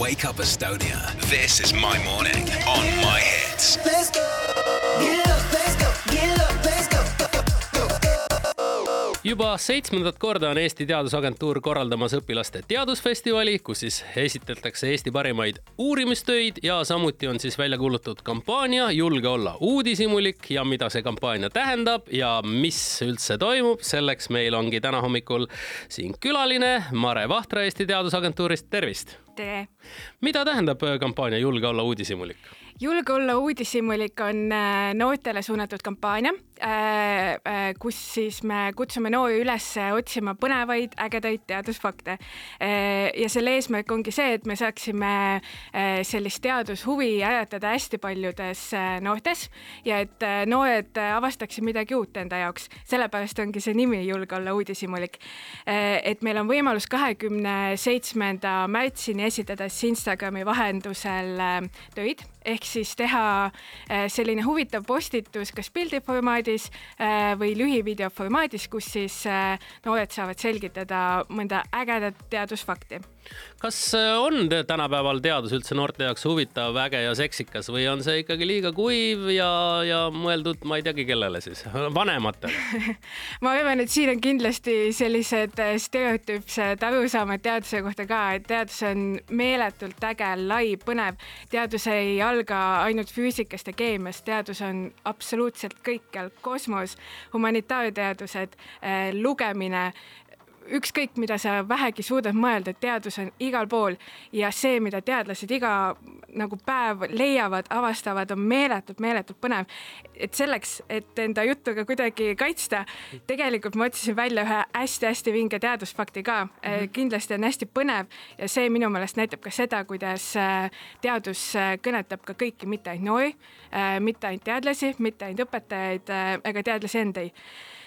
Wake Up Estonia. This is my morning on my hits. Let's go. Get juba seitsmendat korda on Eesti Teadusagentuur korraldamas õpilaste teadusfestivali, kus siis esitletakse Eesti parimaid uurimistöid ja samuti on siis välja kuulutatud kampaania Julge olla uudishimulik ja mida see kampaania tähendab ja mis üldse toimub, selleks meil ongi täna hommikul siin külaline Mare Vahtra Eesti Teadusagentuurist, tervist! tere! mida tähendab kampaania Julge olla uudishimulik? julge olla uudishimulik on äh, noortele suunatud kampaania, äh, äh, kus siis me kutsume noori üles otsima põnevaid, ägedaid teadusfakte. ja selle eesmärk ongi see, et me saaksime sellist teadushuvi äratada hästi paljudes noortes ja et noored avastaksid midagi uut enda jaoks. sellepärast ongi see nimi Julge olla uudishimulik. et meil on võimalus kahekümne seitsmenda märtsini esitada siis Instagrami vahendusel töid ehk siis teha äh, selline huvitav postitus kas pildi formaadis äh, või lühivideo formaadis, kus siis äh, noored saavad selgitada mõnda ägedat teadusfakti kas on tänapäeval teadus üldse noorte jaoks huvitav, äge ja seksikas või on see ikkagi liiga kuiv ja, ja mõeldud, ma ei teagi, kellele siis, vanematele ma arvan, et siin on kindlasti sellised stereotüüpsed arusaamad teaduse kohta ka, et teadus on meeletult äge, lai, põnev. teadus ei alga ainult füüsikast ja keemiast, teadus on absoluutselt kõikjal, kosmos, humanitaarteadused, lugemine ükskõik, mida sa vähegi suudad mõelda, teadus on igal pool ja see, mida teadlased iga nagu päev leiavad, avastavad, on meeletult, meeletult põnev. et selleks, et enda juttu ka kuidagi kaitsta, tegelikult ma otsisin välja ühe hästi-hästi vinge teadusfakti ka mm. -hmm. kindlasti on hästi põnev ja see minu meelest näitab ka seda, kuidas äh, teadus äh, kõnetab ka kõiki, mitte ainult noori, mitte ainult teadlasi, mitte ainult õpetajaid ega teadlasi endid Eh,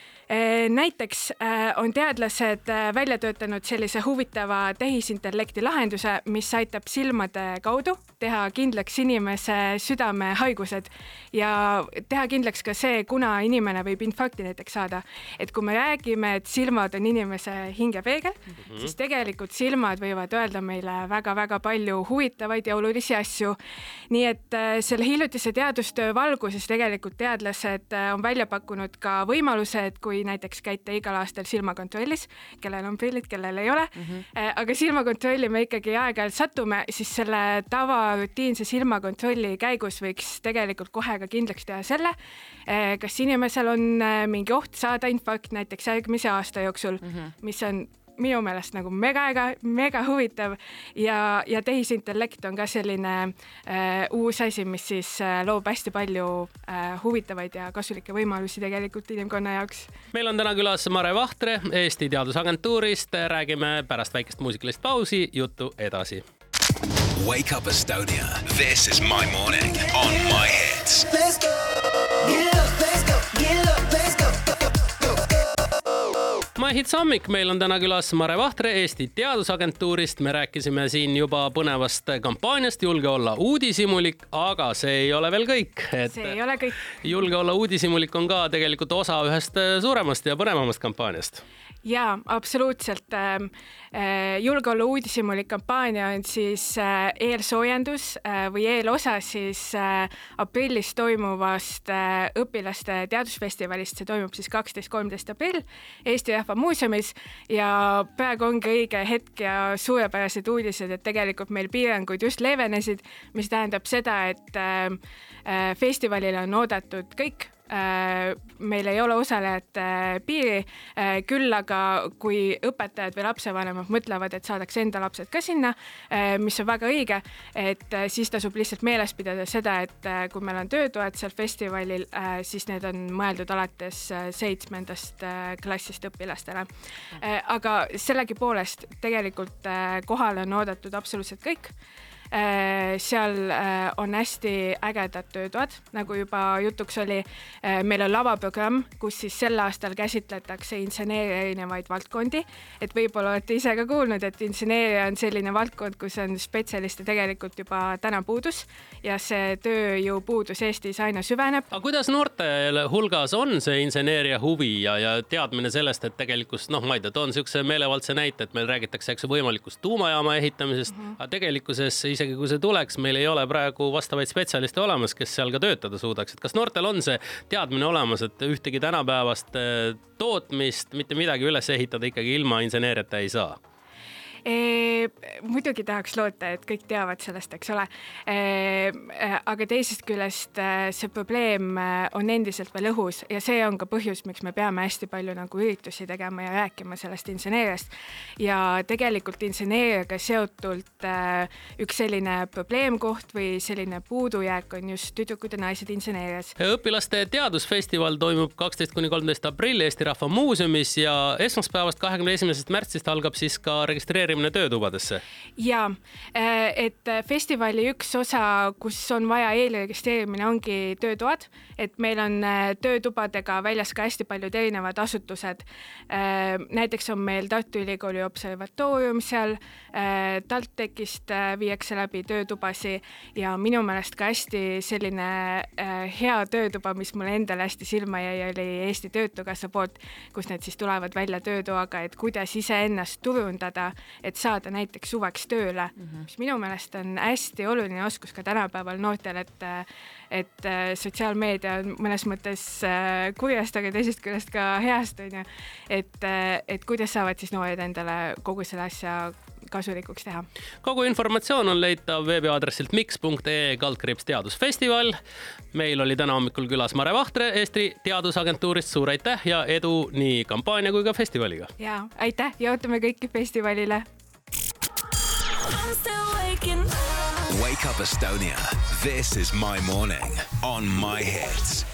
näiteks eh, on teadlased eh, välja töötanud sellise huvitava tehisintellekti lahenduse, mis aitab silmade kaudu teha kindlaks inimese südamehaigused ja teha kindlaks ka see, kuna inimene võib infarkti näiteks saada. et kui me räägime, et silmad on inimese hingepeegel mm, -hmm. siis tegelikult silmad võivad öelda meile väga-väga palju huvitavaid ja olulisi asju. nii et selle hiljutise teadustöö valguses tegelikult teadlased on välja pakkunud ka võimaluse, et kui kui näiteks käite igal aastal silmakontrollis, kellel on prillid, kellel ei ole mm, -hmm. aga silmakontrolli me ikkagi aeg-ajalt satume, siis selle tavarutiinse silmakontrolli käigus võiks tegelikult kohe ka kindlaks teha selle, eh, kas inimesel on eh, mingi oht saada infarkt näiteks järgmise aasta jooksul mm, -hmm. mis on minu meelest nagu mega, mega huvitav ja, ja tehisintellekt on ka selline äh, uus asi, mis siis äh, loob hästi palju äh, huvitavaid ja kasulikke võimalusi tegelikult inimkonna jaoks. meil on täna külas Mare Vahtre Eesti Teadusagentuurist, räägime pärast väikest muusikalist pausi juttu edasi. Wake up Estonia, this is my morning on my hits. Let's go. Get MyHits hommik, meil on täna külas Mare Vahtre Eesti Teadusagentuurist. me rääkisime siin juba põnevast kampaaniast Julge olla uudishimulik, aga see ei ole veel kõik. see ei ole kõik. julge olla uudishimulik on ka tegelikult osa ühest suuremast ja põnevamast kampaaniast jaa, absoluutselt. Ähm, äh, julgeoleku uudishimulik kampaania on siis äh, eelsoojendus äh, või eelosa siis aprillis toimuvast õpilaste teadusfestivalist, see toimub siis kaksteist, kolmteist aprill Eesti Rahva Muuseumis ja praegu ongi õige hetk ja suurepärased uudised, et tegelikult meil piirangud just leevenesid, mis tähendab seda, et festivalile on oodatud kõik Äh, meil ei ole osalejate äh, piiri, äh, küll aga kui õpetajad või lapsevanemad mõtlevad, et saadaks enda lapsed ka sinna, mis on väga õige, et siis tasub lihtsalt meeles pidada seda, et kui meil on töötoad seal festivalil, siis need on mõeldud alates seitsmendast klassist õpilastele. aga sellegipoolest tegelikult kohale on oodatud absoluutselt kõik seal on hästi ägedad töötoad, nagu juba jutuks oli. meil on lavaprogramm, kus siis sel aastal käsitletakse inseneeria erinevaid valdkondi, et võib-olla olete ise ka kuulnud, et inseneeria on selline valdkond, kus on spetsialiste tegelikult juba täna puudus ja see tööjõupuudus Eestis aina süveneb. aga kuidas noorte hulgas on see inseneeria huvi ja, ja teadmine sellest, et tegelikult noh, ma ei tea, toon niisuguse meelevaldse näite, et meil räägitakse, eks ju, võimalikust tuumajaama ehitamisest mm, -hmm. aga tegelikkuses isegi kui see tuleks, meil ei ole praegu vastavaid spetsialiste olemas, kes seal ka töötada suudaks, et kas noortel on see teadmine olemas, et ühtegi tänapäevast eh, tootmist, mitte midagi üles ehitada ikkagi ilma inseneeriata ei saa? Muidugi tahaks loota, et kõik teavad sellest, eks ole. aga teisest küljest see probleem on endiselt veel õhus ja see on ka põhjus, miks me peame hästi palju nagu üritusi tegema ja rääkima sellest inseneeriast. ja tegelikult inseneeriaga seotult üks selline probleemkoht või selline puudujääk on just tüdrukud ja naised inseneerias. õpilaste teadusfestival toimub kaksteist kuni kolmteist aprill Eesti Rahva Muuseumis ja esmaspäevast, kahekümne esimesest märtsist algab siis ka registreerimine registreerimine töötubadesse? ja, äh, et festivali üks osa, kus on vaja eelregistreerimine, ongi töötoad, et meil on äh, töötubadega väljas ka hästi paljud erinevad asutused. Äh, näiteks on meil Tartu Ülikooli observatoorium seal, TalTechist viiakse läbi töötubasi ja minu meelest ka hästi selline hea töötuba, mis mulle endale hästi silma jäi, oli Eesti Töötukassa poolt, kus nad siis tulevad välja töötoaga, et kuidas iseennast turundada et saada näiteks suveks tööle mm, -hmm. mis minu meelest on hästi oluline oskus ka tänapäeval noortel, et et äh, sotsiaalmeedia on mõnes mõttes äh, kurjast, aga teisest küljest ka heast, on ju. et, äh, et kuidas saavad siis noored endale kogu selle asja kasulikuks teha. kogu informatsioon on leitav veebiaadressilt miks.ee kaldkriips teadusfestival. meil oli täna hommikul külas Mare Vahtre Eesti Teadusagentuurist, suur aitäh ja edu nii kampaania kui ka festivaliga. ja aitäh ja ootame kõiki festivalile. Wake up Estonia. This is my morning on my hits.